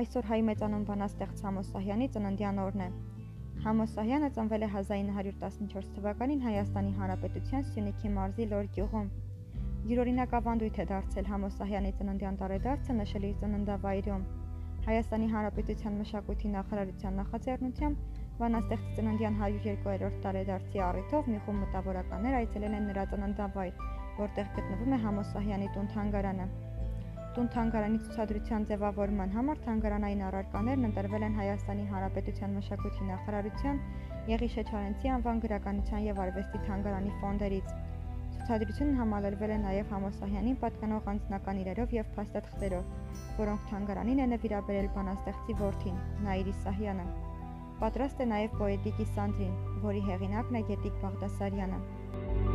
Այսօր հայ մեծանուն բանաստեղծ Համոս Սահյանի ծննդյան օրն է։ Համոս Սահյանը ծնվել է 1914 թվականին Հայաստանի Հանրապետության Սյունիքի մարզի Լոր գյուղում։ Յուրօրինակ ավանդույթ է դարձել Համոս Սահյանի ծննդյան տարեդարձը նշել իր ծննդավայրում։ Հայաստանի Հանրապետության մշակույթի նախարարության նախաձեռնությամբ բանաստեղծի ծննդյան 102-րդ տարեդարձի առիթով մի խումբ մտավորականներ այցելել են նրա ծննդավայր, որտեղ գտնվում է Համոս Սահյանի տուն-թանգարանը։ Տուն-թանգարանի ցուցադրության ձևավորման համար թանգարանային առարկաներն ընտրվել են Հայաստանի Հանրապետության մշակույթի նախարարության Եղիշե Չարենցի անվան գրականության եւ արվեստի թանգարանի ֆոնդերից։ Ցուցադրությունն համալրվել է նաև Համոսահյանին պատկանող անձնական իրերով եւ փաստաթղթերով, որոնք թանգարանին է նվիրաբերել բանաստեղծի որդին Նաիրի Սահյանը։ Պատրաստ է նաև պոետիկի Սանդրին, որի հեղինակն է Գետիկ Բաղդասարյանը։